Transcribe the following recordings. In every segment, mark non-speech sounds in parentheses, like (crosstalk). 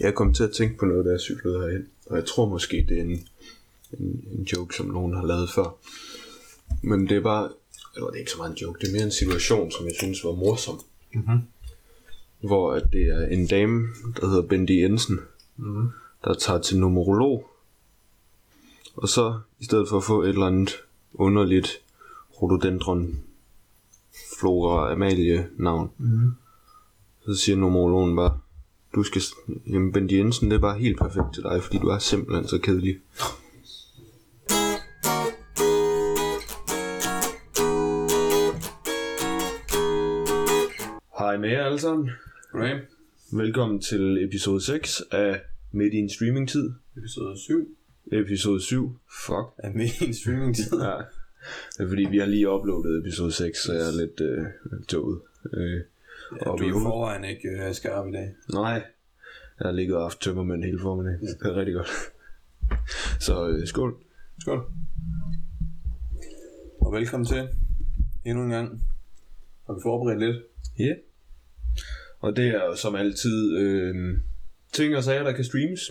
Jeg kom til at tænke på noget, da jeg cyklede herhen, og jeg tror måske, det er en, en, en joke, som nogen har lavet før. Men det er bare, eller det er ikke så meget en joke, det er mere en situation, som jeg synes var morsom. Mhm. Hvor at det er en dame, der hedder Bendy Jensen, Mhm. der tager til numerolog. Og så, i stedet for at få et eller andet underligt rhododendron flora amalie navn, Mhm. så siger numerologen bare, du skal, jamen Bendy Jensen, det er bare helt perfekt til dig, fordi du er simpelthen så kedelig. Hej med jer alle sammen. Goddag. Velkommen til episode 6 af Midt i en streamingtid. Episode 7 Episode 7. Fuck. er med i en streamingtid. (laughs) Ja. Det er fordi, vi har lige uploadet episode 6, så jeg er lidt øh, tåget. Øh, Ja, Og du er forvejen ikke øh, skarp i dag. nej, jeg har ligget og haft tømmermænd hele formiddagen. Det er rigtig godt. Så øh, skål. Skål. Og velkommen til endnu en gang. Har vi forberedt lidt? Ja. Yeah. Og det er som altid øh, ting og sager, der kan streames.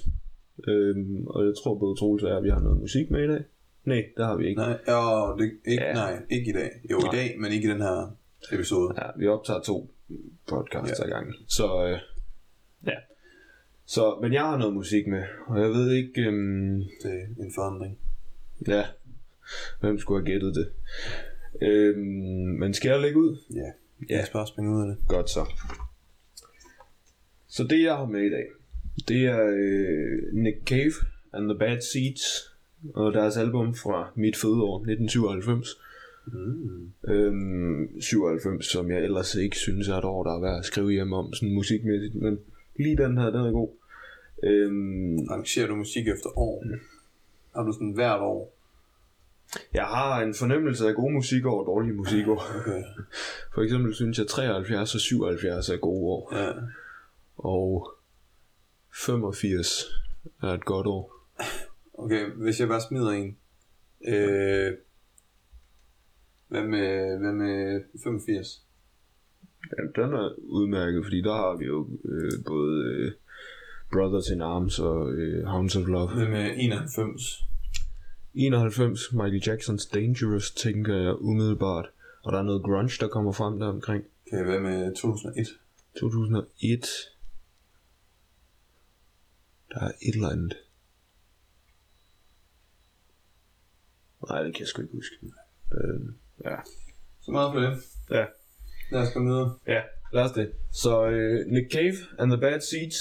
Øh, og jeg tror både Troels og jeg, at vi har noget musik med i dag. Nej, det har vi ikke. Nej, jo, det, ikke, Ja. ja. nej, ikke i dag. Jo, Nej. i dag, men ikke i den her episode. Ja, vi optager to podcasts Ja. ad gangen. Så øh, ja. Så, men jeg har noget musik med, og jeg ved ikke, øhm, Det er en forandring. ja, hvem skulle have gættet det. Øhm, men skal jeg lægge ud? Ja, Ja. jeg skal bare springe ud af det. Godt så. Så det jeg har med i dag, det er øh, Nick Cave and the Bad Seeds, og deres album fra mit fødeår, 1997. Mm. Øhm, 97, som jeg ellers ikke synes er et år, der er værd at skrive hjem om, sådan musikmæssigt, men lige den her, den er god. Øhm, Arrangerer du musik efter år? Har du sådan hvert år? jeg har en fornemmelse af gode musikår og dårlige musikår. Okay. (laughs) For eksempel synes jeg 73 og 77 er gode år, Ja. og 85 er et godt år. Okay, hvis jeg bare smider en. Øh, hvad med, hvad med 85? Ja, den er udmærket, fordi der har vi jo øh, både øh, Brothers in Arms og øh, Hounds of Love. Hvad med 91? 91, Michael Jacksons Dangerous, tænker jeg umiddelbart. Og der er noget grunge, der kommer frem der omkring. Okay, hvad med 2001? 2001. Der er et eller andet. Nej, det kan jeg sgu ikke huske. Øh, ja. Så meget for det. Ja. Lad os komme videre. Ja, lad os det. Så øh, Nick Cave and the Bad Seeds.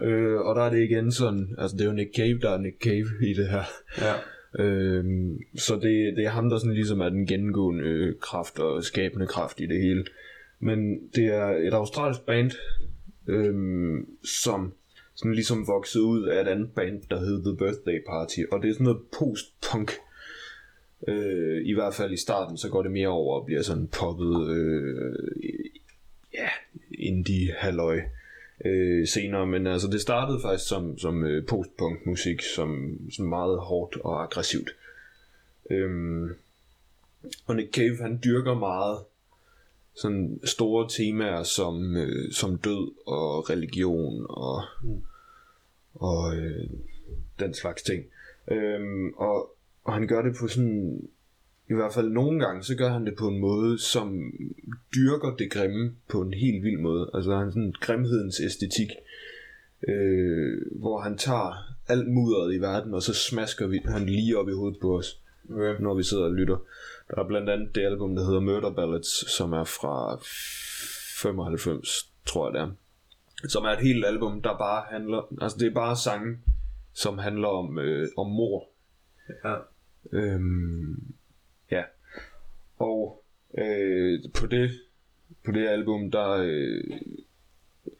Øh, og der er det igen sådan, altså det er jo Nick Cave, der er Nick Cave (laughs) i det her. Ja. Øhm, så det, det er ham, der sådan ligesom er den gennemgående øh, kraft og skabende kraft i det hele. Men det er et australsk band, øhm, som sådan ligesom voksede ud af et andet band, der hed The Birthday Party. Og det er sådan noget post-punk. Øh, I hvert fald i starten, så går det mere over og bliver sådan poppet, øh, ja, indie halløj øh, senere, men altså det startede faktisk som, som øh, postpunk musik, som, som meget hårdt og aggressivt. Øhm, og Nick Cave han dyrker meget sådan store temaer som, øh, som død og religion og, Mm. og øh, den slags ting. Øhm, og, og han gør det på sådan i hvert fald nogle gange, så gør han det på en måde, som dyrker det grimme på en helt vild måde. Altså han har sådan en grimhedens æstetik, øh, hvor han tager alt mudderet i verden, og så smasker vi han lige op i hovedet på os, Okay. når vi sidder og lytter. Der er blandt andet det album, der hedder Murder Ballads, som er fra 95, tror jeg det er. Som er et helt album, der bare handler, altså det er bare sange, som handler om, øh, om mor Ja. Øhm, ja. Og øh, på det på det album, der øh,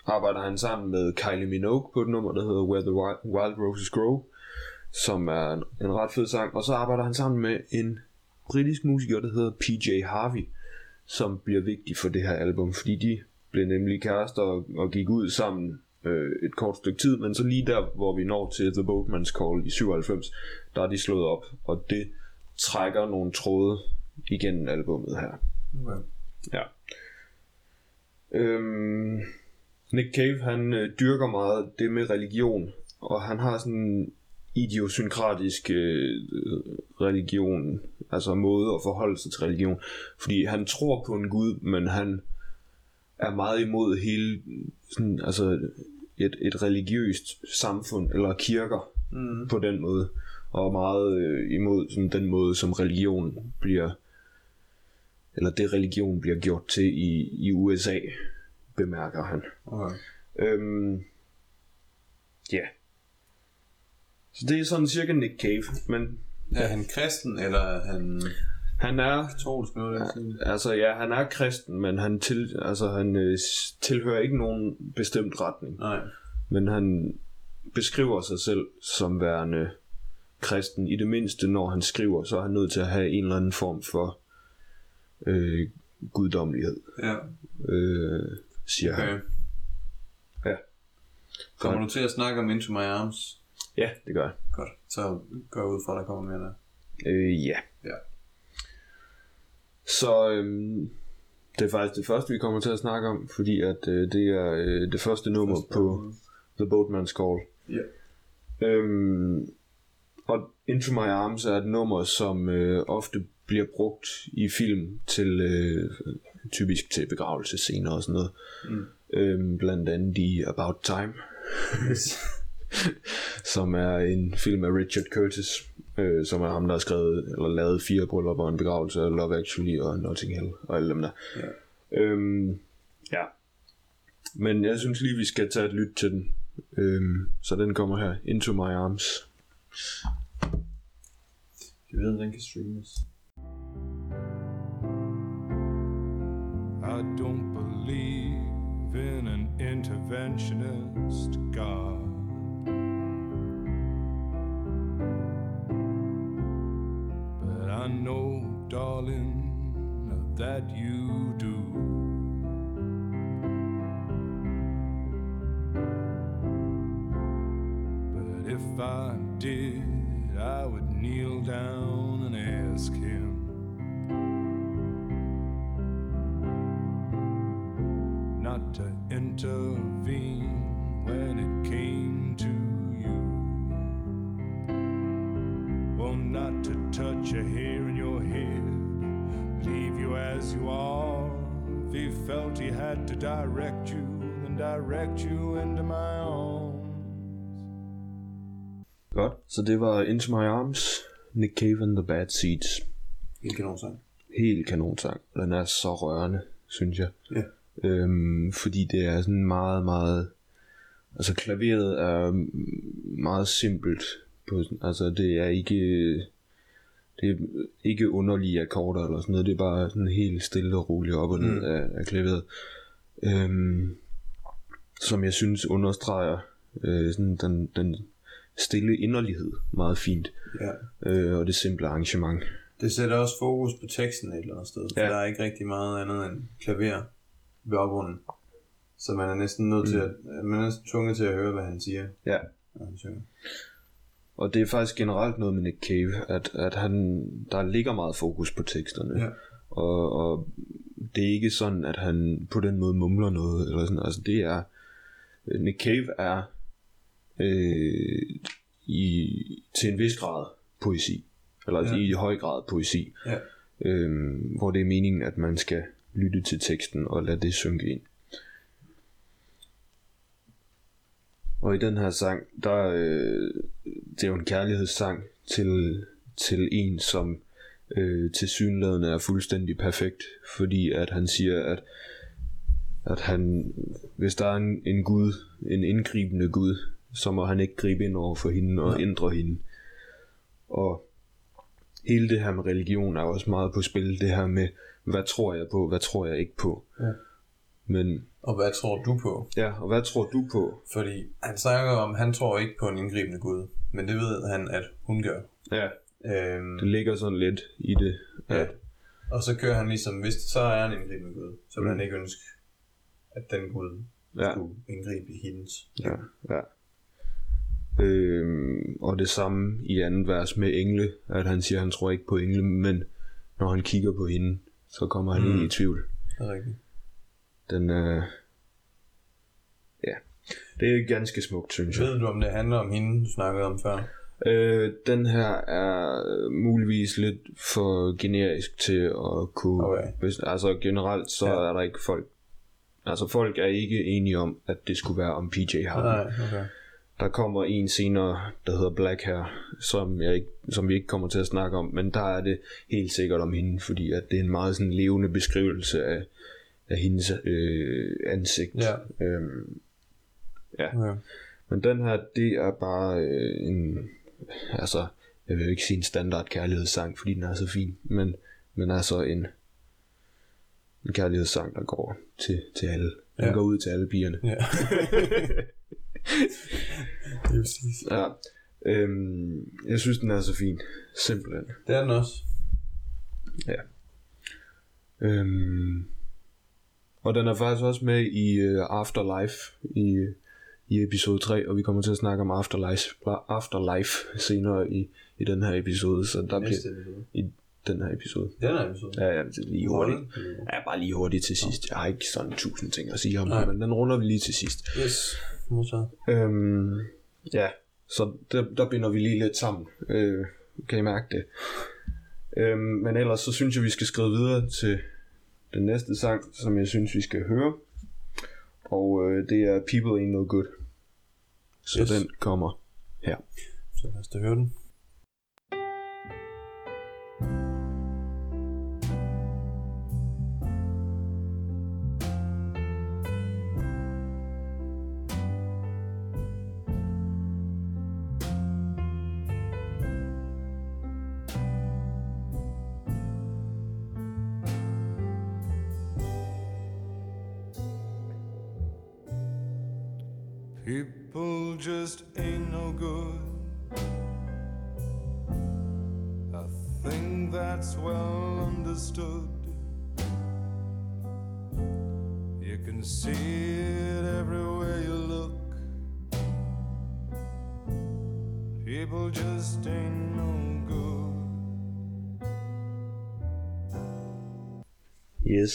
arbejder han sammen med Kylie Minogue på et nummer, der hedder Where the Wild, Roses Grow, som er en, en ret fed sang. Og så arbejder han sammen med en britisk musiker, der hedder PJ Harvey, som bliver vigtig for det her album, fordi de blev nemlig kærester og, og gik ud sammen øh, et kort stykke tid, men så lige der, hvor vi når til The Boatman's Call i 97, der er de slået op, og det trækker nogle tråde igennem albummet her. Okay. Ja. Øhm, Nick Cave, han øh, dyrker meget det med religion, og han har sådan en idiosynkratisk øh, religion, altså måde at forholde sig til religion. Fordi han tror på en Gud, men han er meget imod hele sådan, altså et, et religiøst samfund, eller kirker, Mm. på den måde, og meget øh, imod sådan, den måde, som religion bliver, eller det religion bliver gjort til i, i USA, bemærker han. Okay. Øhm, ja. Så det er sådan cirka Nick Cave, men Er han kristen, eller er han han er, katolsk noget? Ja. altså ja, han er kristen, men han, til, altså, han øh, tilhører ikke nogen bestemt retning. Nej. Men han beskriver sig selv som værende kristen. I det mindste, når han skriver, så er han nødt til at have en eller anden form for øh, guddommelighed, Ja. øh, siger okay. han. Ja. Kommer du til at snakke om Into My Arms? Ja, det gør jeg. Godt. Så går jeg ud fra, at der kommer mere der. Øh, ja. Ja. Så øhm, det er faktisk det første, vi kommer til at snakke om, fordi at øh, det er øh, det første nummer Første på nummer. The Boatman's Call. Ja. Øhm, og Into My Arms er et nummer, som øh, ofte bliver brugt i film til øh, typisk til begravelsescener og sådan noget. Mm. Øhm, blandt andet i About Time, (laughs) som er en film af Richard Curtis, øh, som er ham, der har skrevet eller lavet fire bryllupper og en begravelse, og Love Actually og Notting Hill og alle dem der. Ja. Øhm, ja. Men jeg synes lige, vi skal tage et lyt til den. Øhm, så den kommer her. Into My Arms. Jeg ved, om den kan streames. I don't believe in an interventionist God. Know, darling, that you do. But if I did, I would kneel down and ask him. not to intervene when it came to touch a hair in your head, leave you as you are. If he felt he had to direct you, then direct you into my arms. Godt. Så det var Into My Arms. Nick Cave and the Bad Seeds. En kanonsang. Helt kanonsang. Den er så rørende, synes jeg. Ja. Øhm, fordi det er sådan meget, meget... Altså klaveret er meget simpelt. På, altså det er ikke... Det er ikke underlige akkorder eller sådan noget. Det er bare sådan helt stille og roligt op og ned Mm. af, af klaveret. Øhm, som jeg synes understreger øh, sådan den, den stille inderlighed meget fint. Ja. Øh, og det simple arrangement. Det sætter også fokus på teksten et eller andet sted. For Ja. der er ikke rigtig meget andet end klaver ved oprunden. Så man er næsten nødt til at, man er næsten tvunget til at høre, hvad han siger, Ja. når han synger. Og det er faktisk generelt noget med Nick Cave, at, at han, der ligger meget fokus på teksterne. Ja. Og, og det er ikke sådan, at han på den måde mumler noget. Eller sådan. Altså det er, Nick Cave er øh, i, til en vis grad poesi. Eller Ja. i høj grad poesi. Ja. Øh, hvor det er meningen, at man skal lytte til teksten og lade det synke ind. Og i den her sang, der øh, det er jo en kærlighedssang til, til en, som øh, til synlædende er fuldstændig perfekt, fordi at han siger, at, at han, hvis der er en, en Gud, en indgribende Gud, så må han ikke gribe ind over for hende og Nej. ændre hende. Og hele det her med religion er også meget på spil, det her med, hvad tror jeg på, hvad tror jeg ikke på. Ja. Men Og hvad tror du på? ja, og hvad tror du på? Fordi han snakker om, han tror ikke på en indgribende Gud. Men det ved han, at hun gør. Ja, Øhm, det ligger sådan lidt i det. ja. Og så kører han ligesom, hvis det så er en indgribende Gud, så vil Mm. han ikke ønske, at den Gud Ja. skulle indgribe i hendes. Ja, ja. Øhm, og det samme i anden vers med engle, at han siger, at han tror ikke på engle, men når han kigger på hende, så kommer han mm. Mm. ind i tvivl. Det er rigtigt. Den er... Det er ganske smukt, synes jeg. Ved du, om det handler om hende, du snakkede om før? Øh, den her er muligvis lidt for generisk til at kunne... Okay. Hvis, altså generelt, så Ja. ja. er der ikke folk... Altså folk er ikke enige om, at det skulle være om PJ Harvey. Nej, okay. Der kommer en senere, der hedder Black her, som, jeg ikke, som vi ikke kommer til at snakke om, men der er det helt sikkert om hende, fordi at det er en meget sådan levende beskrivelse af, af hendes øh, ansigt. Ja. Øhm, okay. men den her, det er bare øh, en, altså, jeg vil jo ikke sige en standard kærlighedssang, fordi den er så fin, men, men altså en, en kærlighedssang, der går til, til alle. Den Ja. går ud til alle pigerne. Ja. (laughs) det er præcis. Ja. Øhm, jeg synes, den er så fin. Simpelthen. Det er den også. Øhm, og den er faktisk også med i uh, Afterlife i, i episode 3, og vi kommer til at snakke om Afterlife, Afterlife senere i, i den her episode, så der bliver i den her episode. Den er episode. Ja, ja, det er lige hurtigt. Ja, bare lige hurtigt til sidst. Jeg har ikke sådan tusind ting at sige om det, men den runder vi lige til sidst. Yes. Modtaget. Øhm, ja, så der, der binder vi lige lidt sammen. Øh, kan I mærke det? Øhm, men ellers så synes jeg, vi skal skride videre til den næste sang, som jeg synes, vi skal høre. Og øh, det er People Ain't No Good. Så Yes. den kommer her. Så lad os da høre den.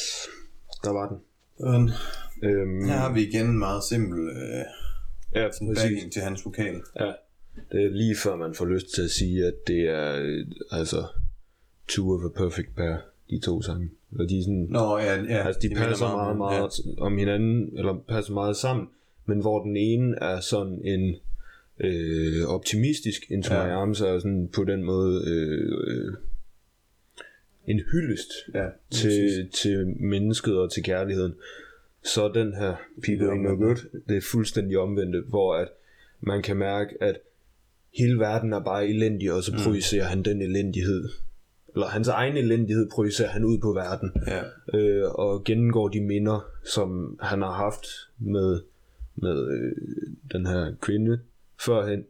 Yes, der var den. Den. Øhm, Her har vi igen en meget simpel øh, ja, sådan backing til hans vokal. Ja, det er lige før man får lyst til at sige, at det er øh, altså two of a perfect pair, de to sange. Eller de er sådan, Nå, ja, ja. altså de minder passer meget, om- meget, meget om hinanden, eller passer meget sammen, men hvor den ene er sådan en øh, optimistisk, Into Ja. My Arms er sådan på den måde øh, øh, en hyldest Ja, til, til mennesket og til kærligheden. Så den her People Ain't No Good, det er fuldstændig omvendt, hvor at man kan mærke, at hele verden er bare elendig, og så Mm. projicerer han den elendighed. Eller hans egen elendighed projicerer han ud på verden. Ja, Øh, og gennemgår de minder, som han har haft med, med øh, den her kvinde førhen.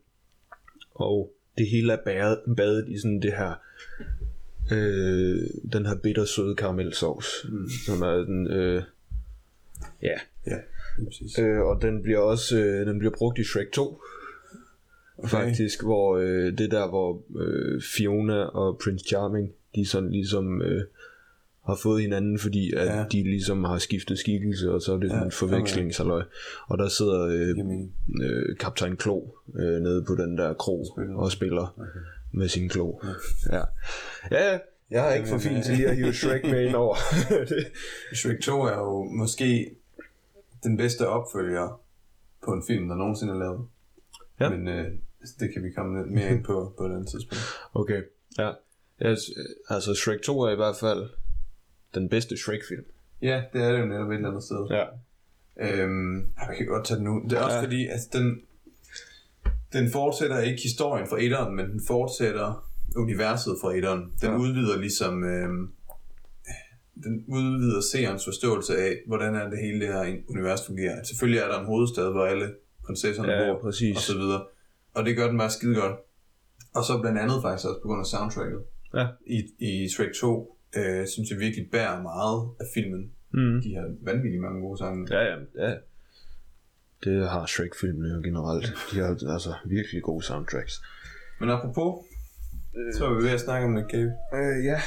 Og det hele er badet, badet i sådan det her øh, den her bittersøde karamelsovs, mm. som er den øh, ja, ja, præcis. øh, og den bliver også øh, den bliver brugt i Shrek 2 okay. faktisk, hvor øh, det der hvor øh, Fiona og Prince Charming, de sådan ligesom øh, har fået hinanden, fordi at Ja. de ligesom har skiftet skikkelse, og så er det sådan Ja, en forvekslingshalløj. Og der sidder øh, Jamen, øh, kaptajn Klo øh, nede på den der kro Spiller. og spiller okay. Med sin klo. Ja. ja, ja. Jeg er ikke for fin til lige at hive (laughs) Shrek med ind over. (laughs) Shrek 2 er jo måske den bedste opfølger på en film, der nogensinde er lavet. Ja. Men øh, det kan vi komme lidt mere ind på på et andet tidspunkt. okay, ja. Jeg, altså Shrek 2 er i hvert fald den bedste Shrek-film. Ja, det er det jo netop et eller andet sted. Ja. Øhm, jeg kan godt tage den nu. Det er også Ja. fordi, at den, den fortsætter ikke historien fra etteren, men den fortsætter universet fra etteren. Den Ja. udvider ligesom... Øhm, den udvider seerens forståelse af, hvordan er det hele det her univers fungerer. Selvfølgelig er der en hovedstad, hvor alle prinsesserne ja, bor, præcis. og så videre. Og det gør den bare skide godt. Og så blandt andet faktisk også på grund af soundtracket. Ja. I, i Shrek 2, øh, synes jeg virkelig bærer meget af filmen. Mm. De har vanvittigt mange gode sange. Ja, ja, ja. Det har Shrek-filmene jo generelt. De har altså virkelig gode soundtracks. Men apropos, så er vi ved at snakke om Nick Cave. Øh, ja.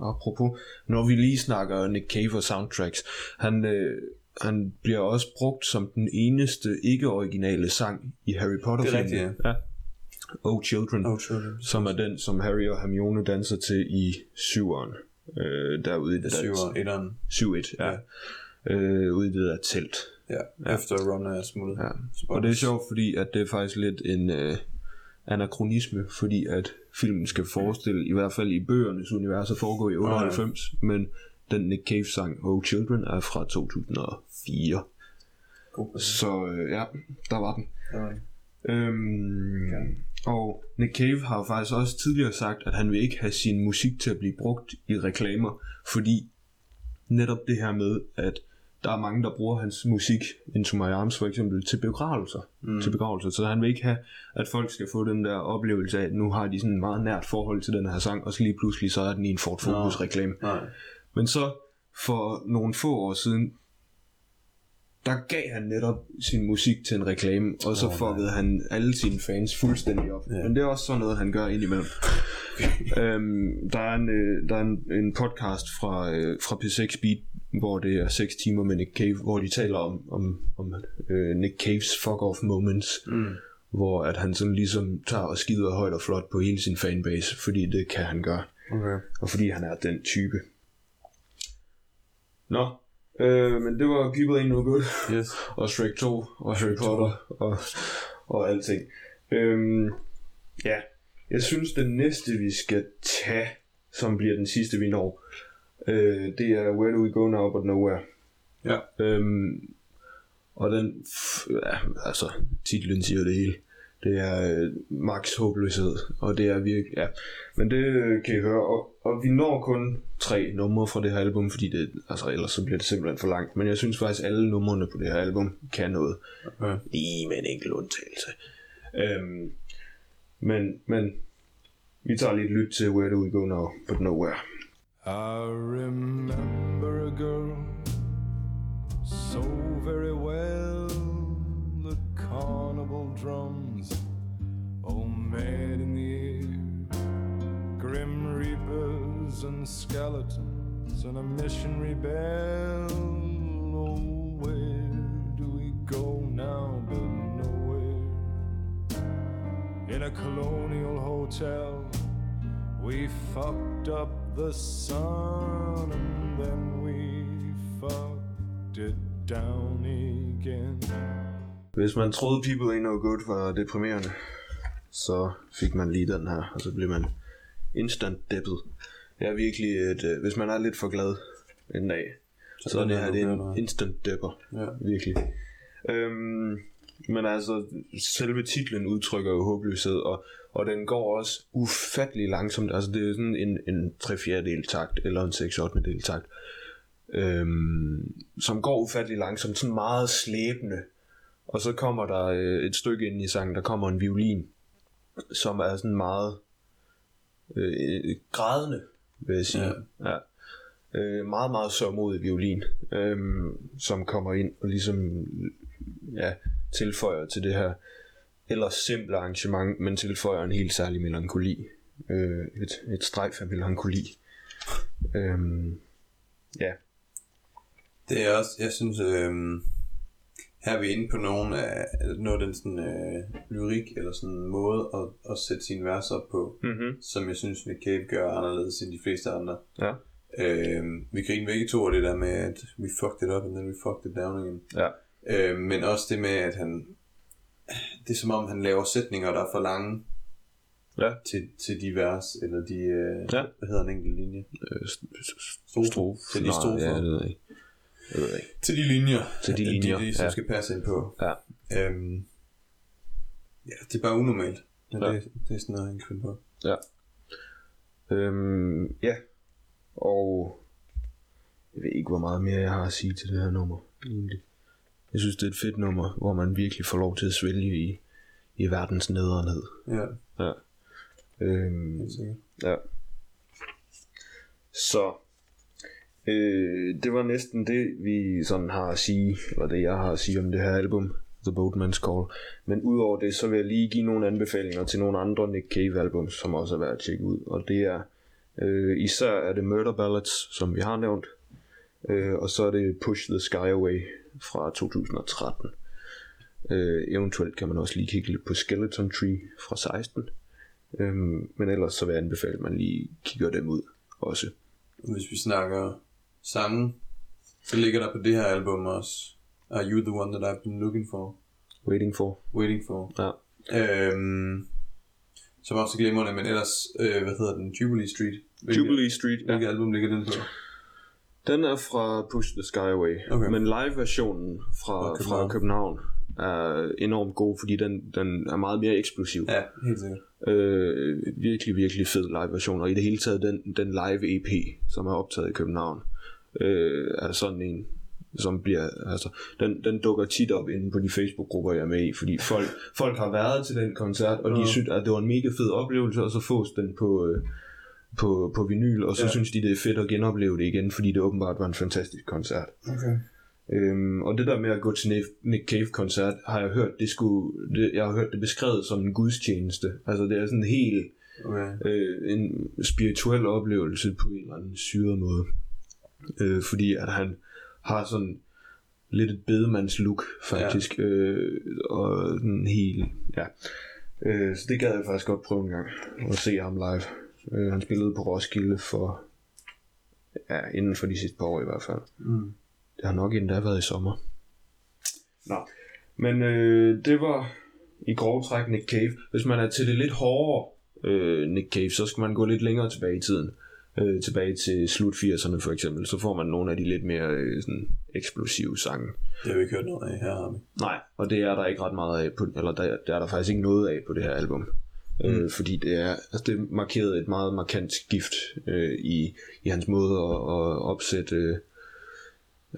Apropos, når vi lige snakker Nick Cave og soundtracks, han, øh, han bliver også brugt som den eneste ikke-originale sang i Harry Potter Det er rigtigt, ja. Oh Children, Oh, sure. som er den, som Harry og Hermione danser til i syveren. Øh, derude i det der syver etteren. 7-1, ja. Øh, ude i det der telt. Ja, ja. efter Ron er smuttet. Ja. Og det er sjovt, fordi at det er faktisk lidt en øh, anachronisme, fordi at filmen skal forestille, i hvert fald i bøgernes univers, at foregå i 98, men den Nick Cave sang Oh Children er fra 2004. God Så øh, ja, der var den. Var det. Øhm, og Nick Cave har faktisk også tidligere sagt, at han vil ikke have sin musik til at blive brugt i reklamer, fordi netop det her med, at der er mange, der bruger hans musik, Into My Arms for eksempel, til begravelser. Mm. Til begravelser. Så han vil ikke have, at folk skal få den der oplevelse af, at nu har de sådan et meget nært forhold til den her sang, og så lige pludselig så er den i en Ford Focus reklame. Nej. Men så for nogle få år siden, der gav han netop sin musik til en reklame, og så oh, fuckede han alle sine fans fuldstændig op. Yeah. Men det er også sådan noget, han gør indimellem. (laughs) øhm, der er, en, øh, der er en, en podcast fra, øh, fra P6 Beat, hvor det er 6 timer med Nick Cave, hvor de taler om, om, om øh, Nick Caves fuck-off moments, Mm. hvor at han sådan ligesom tager og skider højt og flot på hele sin fanbase, fordi det kan han gøre Okay. og fordi han er den type. Nå, øh, men det var People Ain't No Good, Yes. og Shrek 2, og Harry Potter, og, og alting. Øhm, ja, jeg synes, det næste, vi skal tage, som bliver den sidste, vi når, øh, det er Where Do We Go Now But Nowhere. Ja. Øhm, og den, ja, altså, titlen siger det hele. Det er øh, max håbløshed, og det er virkelig, ja. Men det øh, kan I høre, og, og vi når kun tre numre fra det her album, fordi det, altså ellers så bliver det simpelthen for langt. Men jeg synes faktisk, alle numrene på det her album kan noget. Okay. Lige med en enkelt undtagelse. Øhm, men, men vi tager lige et lyt til Where Do We Go Now, But Nowhere. I remember a girl so very well. The carnival drums, mad in the air. Grim reapers and skeletons and a missionary bell. Oh, where do we go now but nowhere? In a colonial hotel, we fucked up the sun and then we fucked it down again. Hvis man troede People Ain't No Good var deprimerende, så fik man lige den her, og så blev man instant deppet. Det er virkelig et, øh, hvis man er lidt for glad en dag, så, så er det her, det er en noget. instant depper. Ja. Virkelig. Øhm, men altså, selve titlen udtrykker jo håbløshed, og, og den går også ufattelig langsomt. Altså, det er sådan en, en 3 4 takt, eller en 6 8 del takt, øhm, som går ufattelig langsomt, sådan meget slæbende. Og så kommer der øh, et stykke ind i sangen, der kommer en violin, som er sådan meget øh, grædende, vil jeg sige. Ja. Ja. Øh, meget, meget sørmodig violin, øh, som kommer ind og ligesom ja, tilføjer til det her ellers simple arrangement, men tilføjer en helt særlig melankoli. Øh, et, et strejf af melankoli. Øh, ja, Det er også, jeg synes, øhm, her er vi inde på nogle af, noget af den sådan, øh, lyrik, eller sådan måde at, at sætte sine vers op på, mm-hmm. som jeg synes, Nick Cave gør anderledes end de fleste andre. ja. Øhm, vi griner begge to af det der med, at we fucked it up, and then we fucked it down again. ja. Øhm, men også det med, at han, det er som om, han laver sætninger, der er for lange Ja. til, til de vers, eller de, øh, Ja. hvad hedder en enkelt linje? Øh, st- st- Strofe. Til de strofer. Ja, det ved jeg ikke. Ved ikke. Til de linjer. Til de linjer, De, de som ja. skal passe ind på. Ja. Øhm, ja, det er bare unormalt. Men Ja. det, det er sådan noget, han kan på. Ja. Øhm, ja. Og jeg ved ikke, hvor meget mere jeg har at sige til det her nummer. Egentlig. Jeg synes, det er et fedt nummer, hvor man virkelig får lov til at svælge i, i verdens nederenhed. Ja, Ja. Øhm, ja. Så øh, det var næsten det, vi sådan har at sige, eller det jeg har at sige om det her album, The Boatman's Call. Men udover det, så vil jeg lige give nogle anbefalinger til nogle andre Nick Cave albums, som også er værd at tjekke ud. Og det er, øh, især er det Murder Ballads, som vi har nævnt. Øh, og så er det Push the Sky Away, fra 2013. Øh, eventuelt kan man også lige kigge lidt på Skeleton Tree fra 16. Øh, men ellers så vil jeg anbefale, at man lige kigger dem ud også. Hvis vi snakker sange, så ligger der på det her album også Are You The One That I've Been Looking For? Waiting for. Waiting For. Ja. Øhm, som også glemmer det, men ellers, øh, hvad hedder den? Jubilee Street. Hvilket, Jubilee Street. Ja. Hvilket album ligger den på? Den er fra Push the Skyway, Okay. men live-versionen fra, Fra fra København er enormt god, fordi den, den er meget mere eksplosiv. Ja, helt sikkert. Øh, virkelig, virkelig fed live-version, og i det hele taget den, den live EP, som er optaget i København, øh, er sådan en, som bliver, altså, den, den dukker tit op inde på de Facebook-grupper, jeg er med i, fordi folk, (laughs) folk har været til den koncert, og de Ja. synes, at det var en mega fed oplevelse, og så fås den på, øh, på, på vinyl, og så Ja. synes de, det er fedt at genopleve det igen, fordi det åbenbart var en fantastisk koncert. Okay. Øhm, og det der med at gå til Nick- Nick Cave-koncert, har jeg hørt, det skulle, det, jeg har hørt det beskrevet som en gudstjeneste. Altså det er sådan en helt okay. øh, en spirituel oplevelse på en eller anden syret måde. Øh, fordi at han har sådan lidt et bedemands look faktisk. Ja. Øh, og sådan helt, ja. Øh, så det gad jeg faktisk godt prøve en gang at se ham live. Øh, han spillede på Roskilde for, ja, inden for de sidste par år i hvert fald. Mm. Det har nok endda været i sommer. Nå. Men øh, det var i grove træk Nick Cave. Hvis man er til det lidt hårdere øh, Nick Cave, så skal man gå lidt længere tilbage i tiden. Øh, tilbage til slut 80'erne for eksempel. Så får man nogle af de lidt mere øh, sådan, eksplosive sange. Det har vi ikke hørt noget af her, har vi. Nej, og det er der ikke ret meget af på, eller der, der er der faktisk ikke noget af på det her album. Mm. Øh, fordi det er, altså det markerede et meget markant skift øh, i, i hans måde at, at opsætte øh,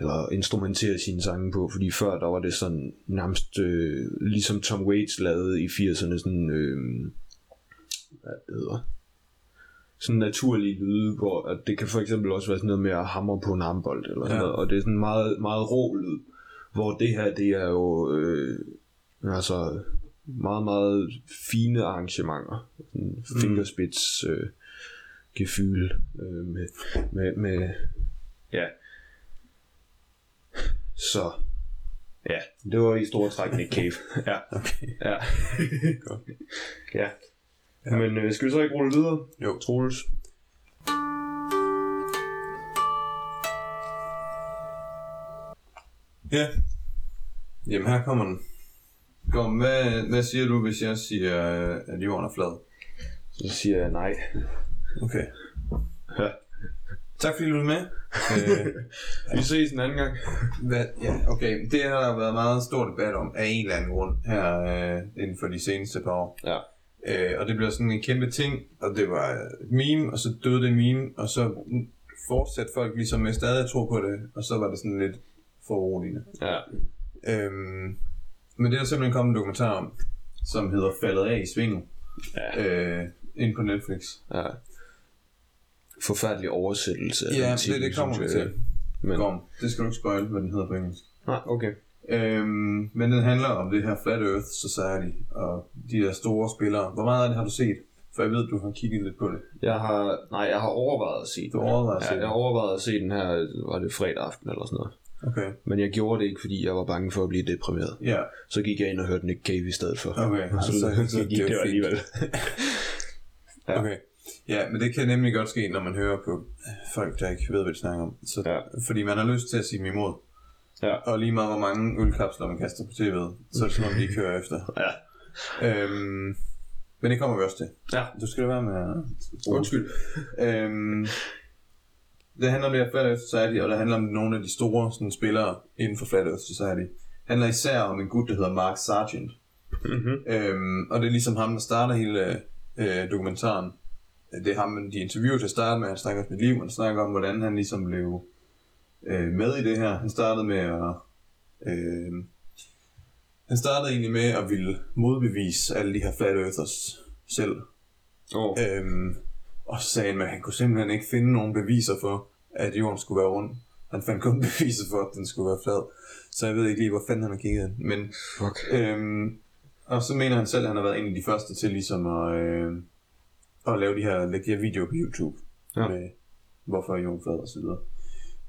eller instrumentere sine sange på, fordi før der var det sådan nærmest øh, ligesom Tom Waits lavede i 80'erne sådan øh, hvad det hedder sådan naturlige lyde, hvor at det kan for eksempel også være sådan noget med at hamre på en armbold eller sådan Ja. noget, og det er sådan meget, meget rå lyd, hvor det her, det er jo øh, altså meget, meget fine arrangementer, sådan fingerspits øh, gefyl øh, med, med, med, ja, så, ja, det var i store træk Nick Cave, (laughs) ja, Okay. ja, (laughs) Godt. ja. Ja. Men øh, skal vi så ikke rulle videre? Jo. Troels. Ja. Jamen, her kommer den. Kom, hvad, hvad siger du, hvis jeg siger, øh, at jorden er flad? Så siger jeg nej. Okay. Ja. Tak fordi du er med. øh, Vi ses en anden gang. hvad, ja, okay. Det har der været meget stor debat om af en eller anden grund her øh, inden for de seneste par år. Ja. Øh, og det blev sådan en kæmpe ting, og det var et meme, og så døde det meme, og så fortsatte folk ligesom med stadig at tro på det, og så var det sådan lidt foruroligende. Ja. Øhm, men det er der simpelthen kommet en dokumentar om, som hedder Faldet af i svinget, Ja. øh, inde på Netflix. ja. Forfærdelig oversættelse af Ja, den det, titel, det kommer vi til. Men, Kom, det skal du ikke spoil, hvad den hedder på engelsk. nej, okay. Øhm, men den handler om det her Flat Earth Society, og de der store spillere. Hvor meget af det har du set? For jeg ved, du har kigget lidt på det. Jeg har, nej, jeg har overvejet at se den. Du overvejede at ja, se den? jeg har overvejet at se den her, var det fredag aften eller sådan noget. Okay. Men jeg gjorde det ikke, fordi jeg var bange for at blive deprimeret. Ja, Så gik jeg ind og hørte Nick Cave i stedet for. okay. Og (laughs) så, så, så gik det, det alligevel. Ja. (laughs) Okay. Ja, men det kan nemlig godt ske, når man hører på folk, der ikke ved, hvad de snakker om. Så, Ja. Fordi man har lyst til at sige imod. Ja. Og lige meget, hvor mange ølkapsler man kaster på tv'et, så er det sådan, at de ikke hører efter. (laughs) ja. Øhm, men det kommer vi også til. Ja. Du skal da være med. Undskyld. Øhm, det handler om det her Flat Earth Society, og det handler om nogle af de store sådan, spillere inden for Flat Earth Society. Det handler især om en gut, der hedder Mark Sargent. Mm-hmm. Øhm, og det er ligesom ham, der starter hele øh, dokumentaren. Det er ham, de interviewer til at starte med. Han snakker om sit liv, han snakker om, hvordan han ligesom blev øh, med i det her. Han startede med at... Øh, han startede egentlig med at ville modbevise alle de her flat earthers selv. Oh. Øhm, og så sagde han, at han kunne simpelthen ikke finde nogen beviser for, at jorden skulle være rund. Han fandt kun (laughs) beviser for, at den skulle være flad. Så jeg ved ikke lige, hvor fanden han har kigget. Men, Fuck. øhm, og så mener han selv, at han har været en af de første til ligesom at, øh, at lave de her, lægge de her videoer på YouTube. Ja. Med, hvorfor er jorden flad og så videre.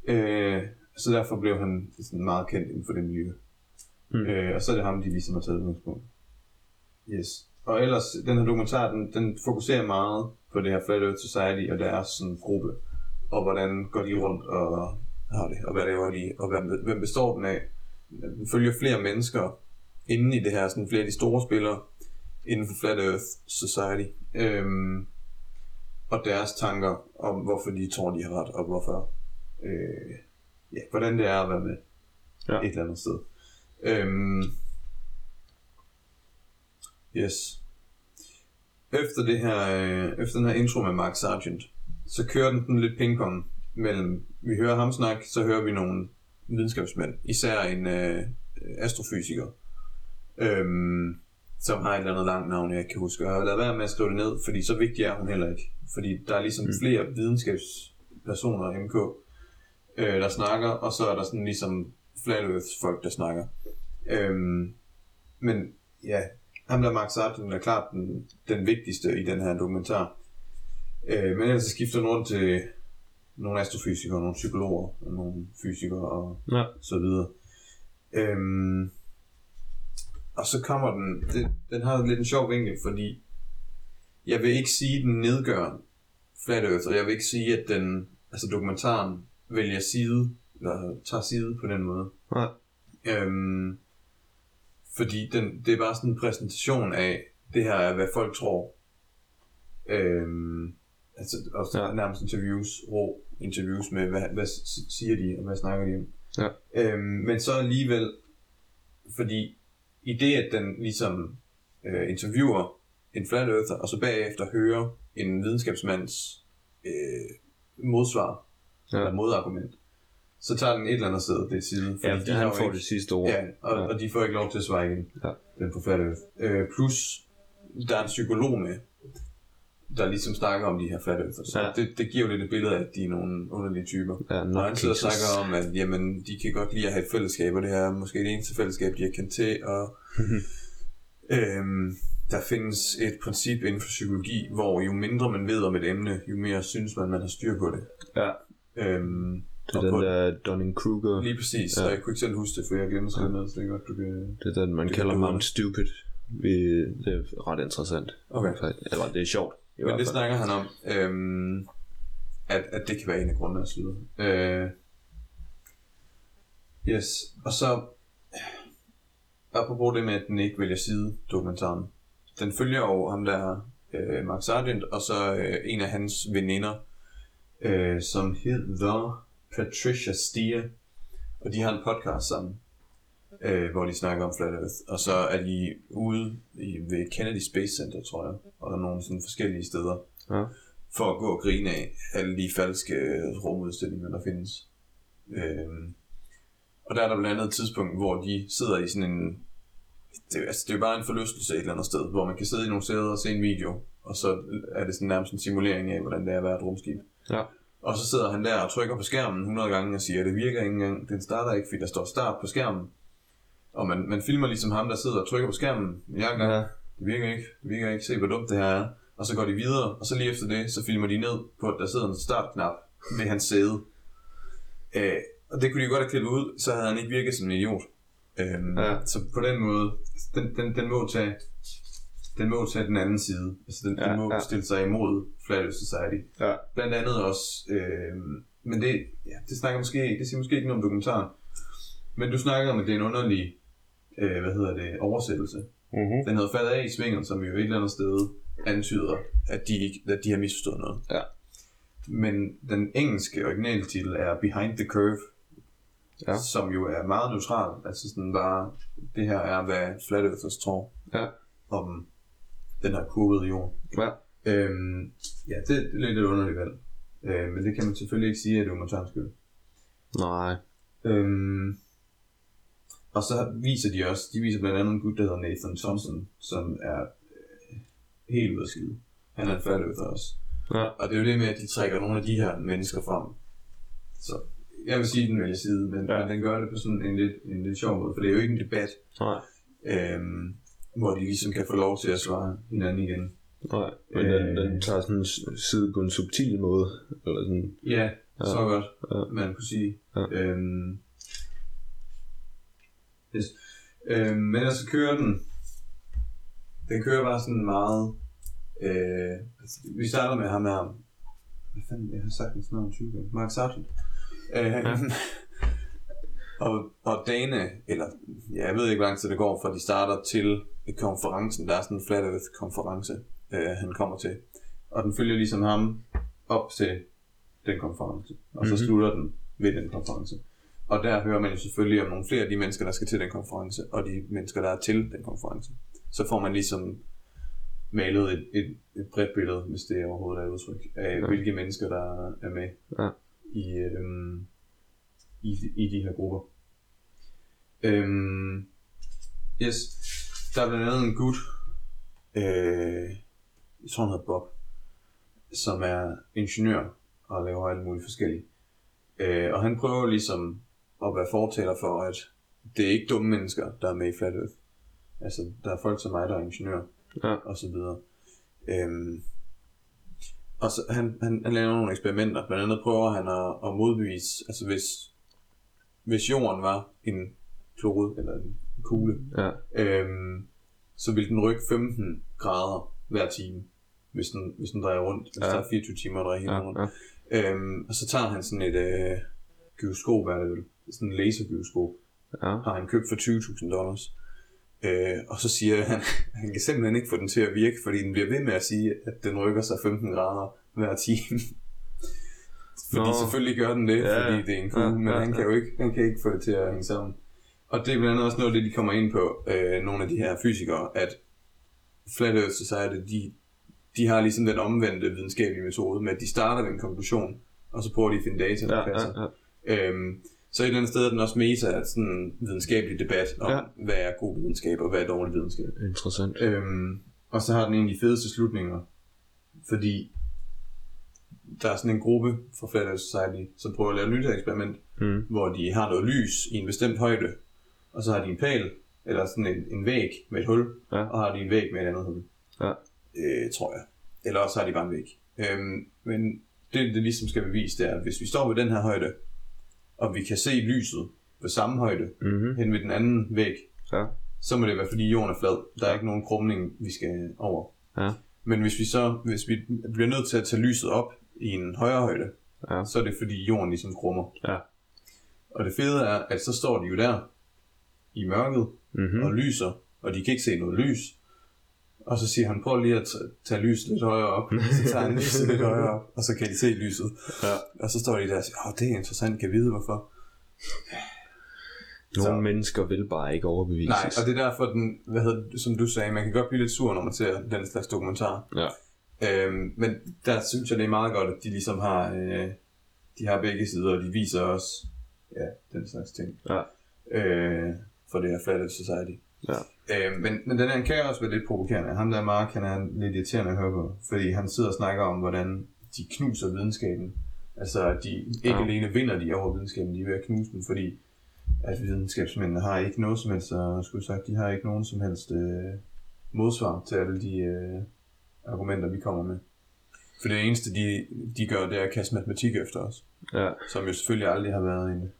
Øh, så derfor blev han sådan meget kendt inden for det miljø. Mm. Øh, og så er det ham, de ligesom har taget udgangspunkt. Yes. Og ellers, den her dokumentar, den, den fokuserer meget på det her Flat Earth Society og deres sådan, gruppe. Og hvordan går de rundt og har det, og hvad laver de, og hvem, hvem består den af. Den følger flere mennesker inde i det her, sådan flere af de store spillere inden for Flat Earth Society. Øhm, og deres tanker om, hvorfor de tror, de har ret, og hvorfor, øh, ja, hvordan det er at være med Ja. et eller andet sted. Øhm, yes. Efter det her, øh, efter den her intro med Mark Sargent, så kører den sådan lidt pingpong mellem, vi hører ham snakke, så hører vi nogle videnskabsmænd, især en øh, astrofysiker, øhm, som har et eller andet langt navn, jeg kan huske. Jeg har lavet være med at skrive det ned, fordi så vigtig er hun heller ikke. Fordi der er ligesom mm. flere videnskabspersoner i MK, øh, der snakker, og så er der sådan ligesom Flat Earth folk, der snakker. Øhm, men ja, ham der Mark Sargent er klart den, den vigtigste i den her dokumentar. Øh, men ellers så skifter den rundt til nogle astrofysikere, nogle psykologer, og nogle fysikere og Ja. så videre. Øhm, og så kommer den, det, den har lidt en sjov vinkel, fordi jeg vil ikke sige, at den nedgør Flat Earth, og jeg vil ikke sige, at den, altså dokumentaren vælger side, eller tager side på den måde. Nej. Øhm, fordi den, det er bare sådan en præsentation af, det her er, hvad folk tror. Øhm, altså, og så Ja. nærmest interviews, rå interviews med, hvad, hvad siger de, og hvad snakker de om. Ja. Øhm, men så alligevel, fordi i det, at den ligesom øh, interviewer en flat earther, og så bagefter hører en videnskabsmands øh, modsvar, Ja. eller modargument, så tager den et eller andet sted det side. Ja, de han får ikke- det sidste ord. Ja, og, Ja. og de får ikke lov til at svare igen, Ja. den earth. Øh, plus, der er en psykolog med, der ligesom snakker om de her flat earthers. Ja. Det, det giver jo lidt et billede af, at de er nogle underlige typer. Ja, Og han sidder og snakker om, at jamen, de kan godt lide at have et fællesskab, og det her er måske det eneste fællesskab, de har kendt til. Og, (laughs) øhm, der findes et princip inden for psykologi, hvor jo mindre man ved om et emne, jo mere synes man, man har styr på det. Ja, Øhm, det er den på- der Dunning-Kruger. Lige præcis, Ja. og jeg kunne ikke selv huske det, for jeg glemte at skrive ned, så det er godt, du kan... Det er den, man kalder Mount Stupid. Vi, det er ret interessant. Okay. Faktisk. Eller det er sjovt. I Men det snakker han om, øhm, at, at det kan være en af grundene og så videre. Øh, yes, og så apropos det med, at den ikke vælger side, dokumentaren. Den følger jo ham der, øh, Mark Sargent, og så øh, en af hans veninder, øh, som hedder Patricia Stier, og de har en podcast sammen, øh, hvor de snakker om Flat Earth, og så er de ude i, ved Kennedy Space Center, tror jeg, og nogle sådan forskellige steder, Ja. for at gå og grine af alle de falske rumudstillinger, der findes. Øhm, og der er der blandt andet et tidspunkt, hvor de sidder i sådan en... Det, altså, det er jo bare en forlystelse et eller andet sted, hvor man kan sidde i nogle steder og se en video, og så er det sådan nærmest en simulering af, hvordan det er at være et rumskib. Ja. Og så sidder han der og trykker på skærmen 100 gange og siger, at det virker ikke engang, den starter ikke, fordi der står start på skærmen. Og man, man filmer ligesom ham, der sidder og trykker på skærmen. Jeg gang, Ja. det virker ikke, det virker ikke, se hvor dumt det her er. Og så går de videre, og så lige efter det, så filmer de ned på, at der sidder en startknap ved hans sæde. Øh, og det kunne de godt have klippet ud, så havde han ikke virket som en idiot. Øhm, Ja. Så på den måde, den, den, den må tage den må tage den anden side. Altså den, Ja, den må ja. stille sig imod Flat Earth Society. Ja. Blandt andet også, øh, men det, ja, det snakker måske, det siger måske ikke noget om dokumentaren. Men du snakker om, at det er en underlig, øh, hvad hedder det, oversættelse. Mm-hmm. Den hedder faldet af i svingen, som jo et eller andet sted antyder, at de, ikke, at de har misforstået noget. Ja. Men den engelske originaltitel er Behind the Curve, Ja. som jo er meget neutral. Altså sådan bare, det her er, hvad Flat Earthers tror Ja. om den her kurvede jord. Ja. Øhm, ja, det, det er lidt et underligt valg. Øh, men det kan man selvfølgelig ikke sige, at det er dokumentarens skyld. Nej. Øhm, og så viser de også, de viser blandt andet en gut, der hedder Nathan Thompson, som er øh, helt ude af skide. Han er en færdig også. Ja. Og det er jo det med, at de trækker nogle af de her mennesker frem. Så jeg vil sige, den vælger side, men, ja. men den gør det på sådan en lidt, en lidt sjov måde, for det er jo ikke en debat, Nej. øhm, hvor de ligesom kan få lov til at svare hinanden igen. Nej. Men den, den tager sådan en side på en subtil måde. Eller sådan. Ja, Ja. Så godt, Ja. man kunne sige. Ja. Øhm, yes. øhm, men ellers så kører den, den kører bare sådan meget, øh, altså, vi starter med ham her, hvad fanden, jeg har sagt hans navn 20 gange, Mark Sargent. Øh, (laughs) og, og dagene, eller ja, jeg ved ikke, hvor lang tid det går, fra de starter til konferencen. Der er sådan en Flat Earth konference, øh, han kommer til. Og den følger ligesom ham op til den konference. Og så Mhm. slutter den ved den konference. Og der hører man jo selvfølgelig om nogle flere af de mennesker, der skal til den konference, og de mennesker, der er til den konference. Så får man ligesom malet et, et, et bredt billede, hvis det overhovedet er et udtryk, af ja. hvilke mennesker, der er med Ja. i, øhm, i, i de her grupper. Øhm, yes, der er blandt andet en gut, øh, jeg tror han hedder Bob, som er ingeniør og laver alt muligt forskelligt. Øh, og han prøver ligesom at være fortaler for, at det er ikke dumme mennesker, der er med i Flat Earth. Altså, der er folk som mig, der er ingeniør, Ja. og så videre. Øhm, og så han, han, han laver nogle eksperimenter. Blandt andet prøver han at, at modbevise, altså hvis, hvis jorden var en klode, eller en kugle, Ja. øhm, så ville den rykke 15 grader hver time, hvis den, hvis den drejer rundt. Hvis Ja. der er 24 timer at dreje hele Ja. rundt. Ja. Øhm, og så tager han sådan et øh, gyroskop, er det vel? Sådan en lasergyroskop. Ja. Har han købt for 20.000 dollars. Øh, og så siger han, (laughs) han kan simpelthen ikke få den til at virke, fordi den bliver ved med at sige, at den rykker sig 15 grader hver time. Fordi Nå. selvfølgelig gør den det, Ja, fordi det er en kugle, ja, men ja, han kan jo ikke, han kan ikke få det til at hænge sammen. Og det er blandt andet også noget af det, de kommer ind på, øh, nogle af de her fysikere, at Flat Earth Society, de, de har ligesom den omvendte videnskabelige metode, med at de starter med en konklusion, og så prøver de at finde data, der Ja, passer. ja, ja. Øhm, så et eller andet sted er den også meta af sådan en videnskabelig debat om, Ja. ja. hvad er god videnskab og hvad er dårlig videnskab. Interessant. Øhm, og så har den egentlig fedeste slutninger, fordi der er sådan en gruppe fra Flat Society, som prøver at lave et nyt eksperiment, Mm. hvor de har noget lys i en bestemt højde, og så har de en pæl, eller sådan en, en væg med et hul, Ja. og har de en væg med et andet hul. Ja. Øh, tror jeg. Eller også har de bare en væg. Øhm, men det, det ligesom skal bevise, det er, at hvis vi står ved den her højde, og vi kan se lyset ved samme højde, Mm-hmm. hen ved den anden væg, Ja. så må det være, fordi jorden er flad. Der er ikke nogen krumning, vi skal over. Ja. Men hvis vi så hvis vi bliver nødt til at tage lyset op i en højere højde, Ja. så er det fordi jorden ligesom krummer. Ja. Og det fede er, at så står de jo der i mørket Mm-hmm. og lyser, og de kan ikke se noget lys. Og så siger han, prøv lige at tage lyset lidt højere op. Så tager han lyset lidt højere op, og så kan de se lyset. Ja. Og så står de der og siger, åh, det er interessant, kan vide hvorfor. Nogle Så- mennesker vil bare ikke overbevises. Nej, og det er derfor, den, hvad hedder som du sagde, man kan godt blive lidt sur, når man ser den slags dokumentar. Ja. Øhm, men der synes jeg, det er meget godt, at de ligesom har, øh, de har begge sider, og de viser også ja, den slags ting. Ja. Øh, for det her Flat Earth Society. Ja. Øh, men, men den her kan også være lidt provokerende. Ham der Mark, han er lidt irriterende at høre på, fordi han sidder og snakker om, hvordan de knuser videnskaben. Altså, de ikke ja. alene vinder de over videnskaben, de er ved at knuse den, fordi at videnskabsmændene har ikke noget som helst, og skulle sagt, de har ikke nogen som helst øh, modsvar til alle de øh, argumenter, vi kommer med. For det eneste, de, de gør, det er at kaste matematik efter os, Ja. som jo selvfølgelig aldrig har været en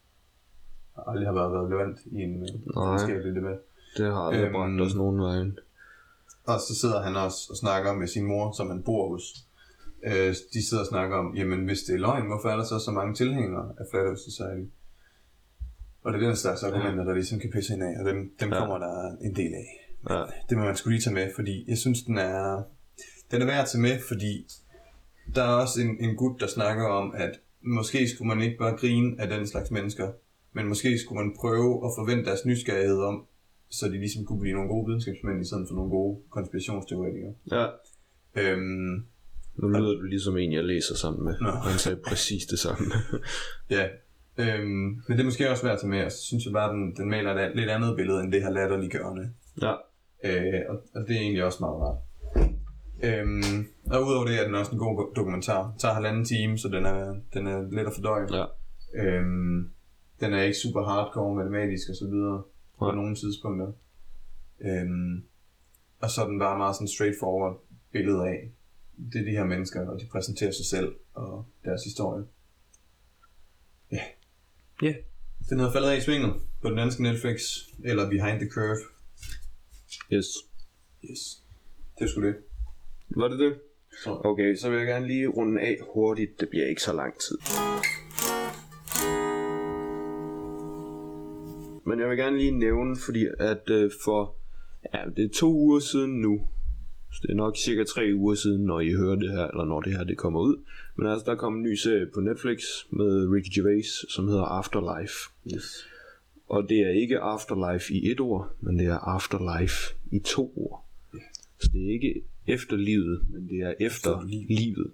aldrig har været relevant i en øh, videnskabelig debat. Det har aldrig Øhm. bragt os nogen vejen. Og så sidder han også og snakker med sin mor, som han bor hos. Øh, de sidder og snakker om, jamen hvis det er løgn, hvorfor er der så så mange tilhængere af Flat Earth Society? Og det er den slags argumenter, der ligesom kan pisse ind af, og dem, dem Ja. ja. kommer der en del af. Ja. Det må man skulle lige tage med, fordi jeg synes, den er, den er værd at tage med, fordi der er også en, en gut, der snakker om, at måske skulle man ikke bare grine af den slags mennesker, men måske skulle man prøve at forvente deres nysgerrighed om, så de ligesom kunne blive nogle gode videnskabsmænd, i stedet for nogle gode konspirationsteoretikere. ja. Øhm, Nu lyder du ligesom en, jeg læser sammen med. Nå. Han sagde præcis det samme. (laughs) ja. Øhm, men det er måske også værd at tage med, og så synes jeg bare, den, den maler et lidt andet billede, end det her latterliggørende. ja. Øh, og, og det er egentlig også meget rart. Øhm, og udover det er den også en god dokumentar. Den tager halvanden time, så den er, den er let at fordøje. Ja. Øhm, den er ikke super hardcore matematisk og så videre på Nej. nogle tidspunkter. Øhm, og så er den bare meget sådan straightforward billede af, det er de her mennesker, og de præsenterer sig selv og deres historie. Ja. Den hedder faldet af i svinget på den danske Netflix, eller Behind the Curve. Yes. Yes. Det sgu det. Var det det? Så. Okay, så vil jeg gerne lige runde af hurtigt. Det bliver ikke så lang tid. Men jeg vil gerne lige nævne, fordi at øh, for ja, det er to uger siden nu, så det er nok cirka tre uger siden, når I hører det her, eller når det her det kommer ud. Men altså, der kom en ny serie på Netflix med Ricky Gervais, som hedder Afterlife. Yes. Og det er ikke Afterlife i et ord, men det er Afterlife i to ord. Så det er ikke efter livet, men det er efter livet.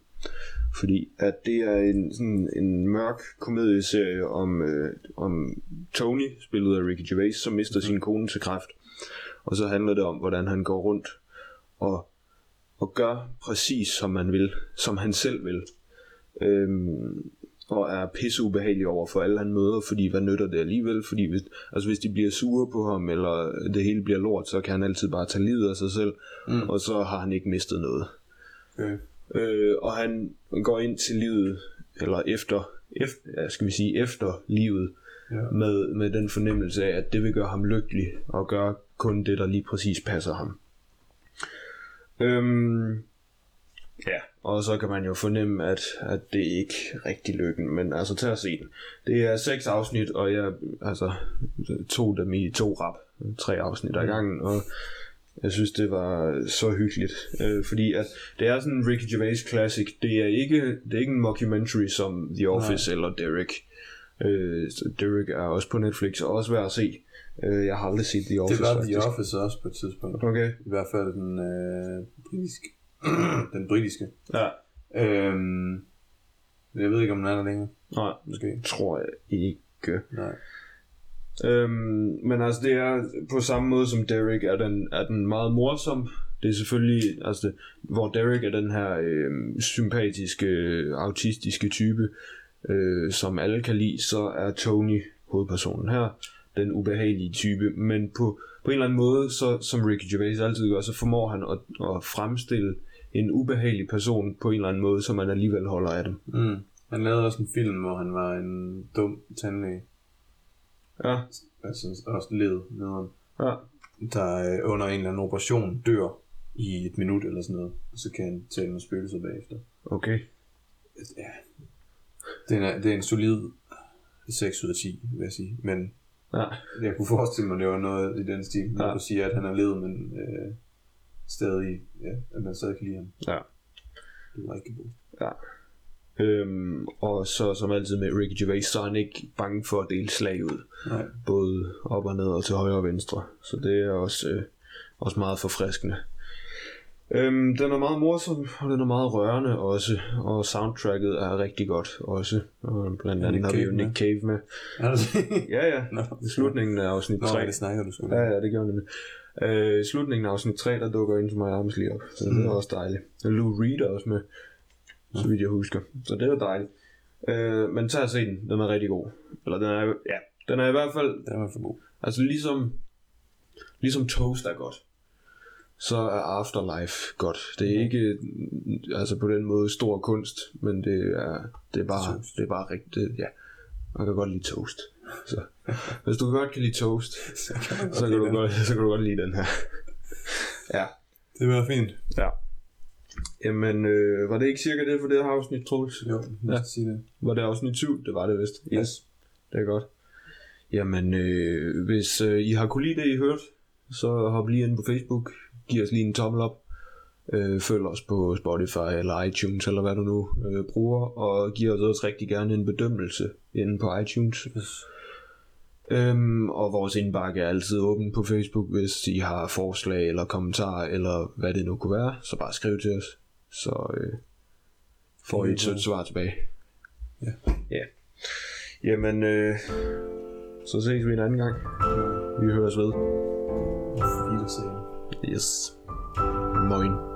Fordi at det er en, sådan en mørk komedieserie om, øh, om Tony, spillet af Ricky Gervais, som mister sin kone til kræft. Og så handler det om, hvordan han går rundt og, og gør præcis som man vil, som han selv vil. Øhm, og er pisse ubehagelig over for alle han møder, fordi hvad nytter det alligevel? Fordi hvis, altså hvis de bliver sure på ham, eller det hele bliver lort, så kan han altid bare tage livet af sig selv, mm. og så har han ikke mistet noget. Okay. Øh, og han går ind til livet, eller efter, efter skal vi sige, efter livet, Ja. med, med den fornemmelse af, at det vil gøre ham lykkelig, og gøre kun det, der lige præcis passer ham. Øhm, ja, og så kan man jo fornemme, at, at det ikke er rigtig lykken, men altså til at se den. Det er seks afsnit, og jeg altså, tog dem i to rap, tre afsnit ad gangen, og jeg synes, det var så hyggeligt, øh, fordi at det er sådan en Ricky Gervais classic. Det er ikke, det er ikke en mockumentary som The Office Nej. eller Derek. Øh, Derek er også på Netflix og også værd at se. Øh, jeg har aldrig set The Office Det var faktisk. The Office også på et tidspunkt. Okay. I hvert fald den øh, britiske. (clears throat) den britiske. Ja. Øhm, jeg ved ikke, om den er der længere. Nej, Måske. tror jeg ikke. Nej. Øhm, men altså det er på samme måde som Derek er den, er den meget morsom. Det er selvfølgelig, altså det, hvor Derek er den her øh, sympatiske, øh, autistiske type, øh, som alle kan lide, så er Tony, hovedpersonen her, den ubehagelige type. Men på, på en eller anden måde, så, som Ricky Gervais altid gør, så formår han at, at fremstille en ubehagelig person på en eller anden måde, så man alligevel holder af dem. Mm. Han lavede også en film, hvor han var en dum tandlæge. Ja, Altså også led nederen. ja, Der øh, under en eller anden operation dør i et minut eller sådan noget. Og så kan han tale med spøgelser bagefter. okay. Ja. Det er, det er en solid 6 ud af 10, vil jeg sige. Men Ja, jeg kunne forestille mig, det var noget i den stil, når Ja. du siger, at han er led, men øh, stadig, ja, at man stadig kan lide ham. ja. God. Ja. Øhm, og så som altid med Ricky Gervais, så er han ikke bange for at dele slag ud. Nej. Både op og ned og til højre og venstre. Så det er også, øh, også meget forfriskende. Øhm, den er meget morsom, og den er meget rørende også. Og soundtracket er rigtig godt også. Og blandt andet har vi jo Nick med? Cave med. Det? Ja, ja. Nå. I slutningen af afsnit Nå, 3. det snakker du sgu Ja, ja, det gør det. Øh, I slutningen af afsnit 3, der dukker ind til mig armes lige op. Så det er også dejligt. Og Lou Reed er også med, så vidt jeg husker. Så det er dejligt. Øh, men tag og se den. Den er rigtig god. Eller den er, ja, den er i hvert fald, Det var for god. altså ligesom, ligesom Toast er godt. Så er Afterlife godt. Det er ikke, mm, altså på den måde stor kunst, men det er, det er bare, det er bare rigtigt, ja. Man kan godt lide toast. Så, hvis du godt kan lide toast, (laughs) Så kan så kan, du godt, så kan du godt lide den her. ja. Det var fint. Ja. Jamen, øh, var det ikke cirka det for det her afsnit, Troels? Jo, skal sige det. Var det afsnit 7? Det var det vist. Yes. Det er godt. Jamen, øh, hvis øh, I har kunne lide det, I hørte, så hop lige ind på Facebook. Giv os lige en tommel op. Øh, følg os på Spotify eller iTunes, eller hvad du nu øh, bruger. Og giv os også rigtig gerne en bedømmelse inde på iTunes. Yes. Øhm, og vores indbakke er altid åben på Facebook, hvis I har forslag eller kommentarer, eller hvad det nu kunne være, så bare skriv til os, så øh, får I et sødt svar tilbage. Ja. Ja. Jamen, øh, så ses vi en anden gang. Vi høres ved. Auf Wiedersehen. Yes. Moin.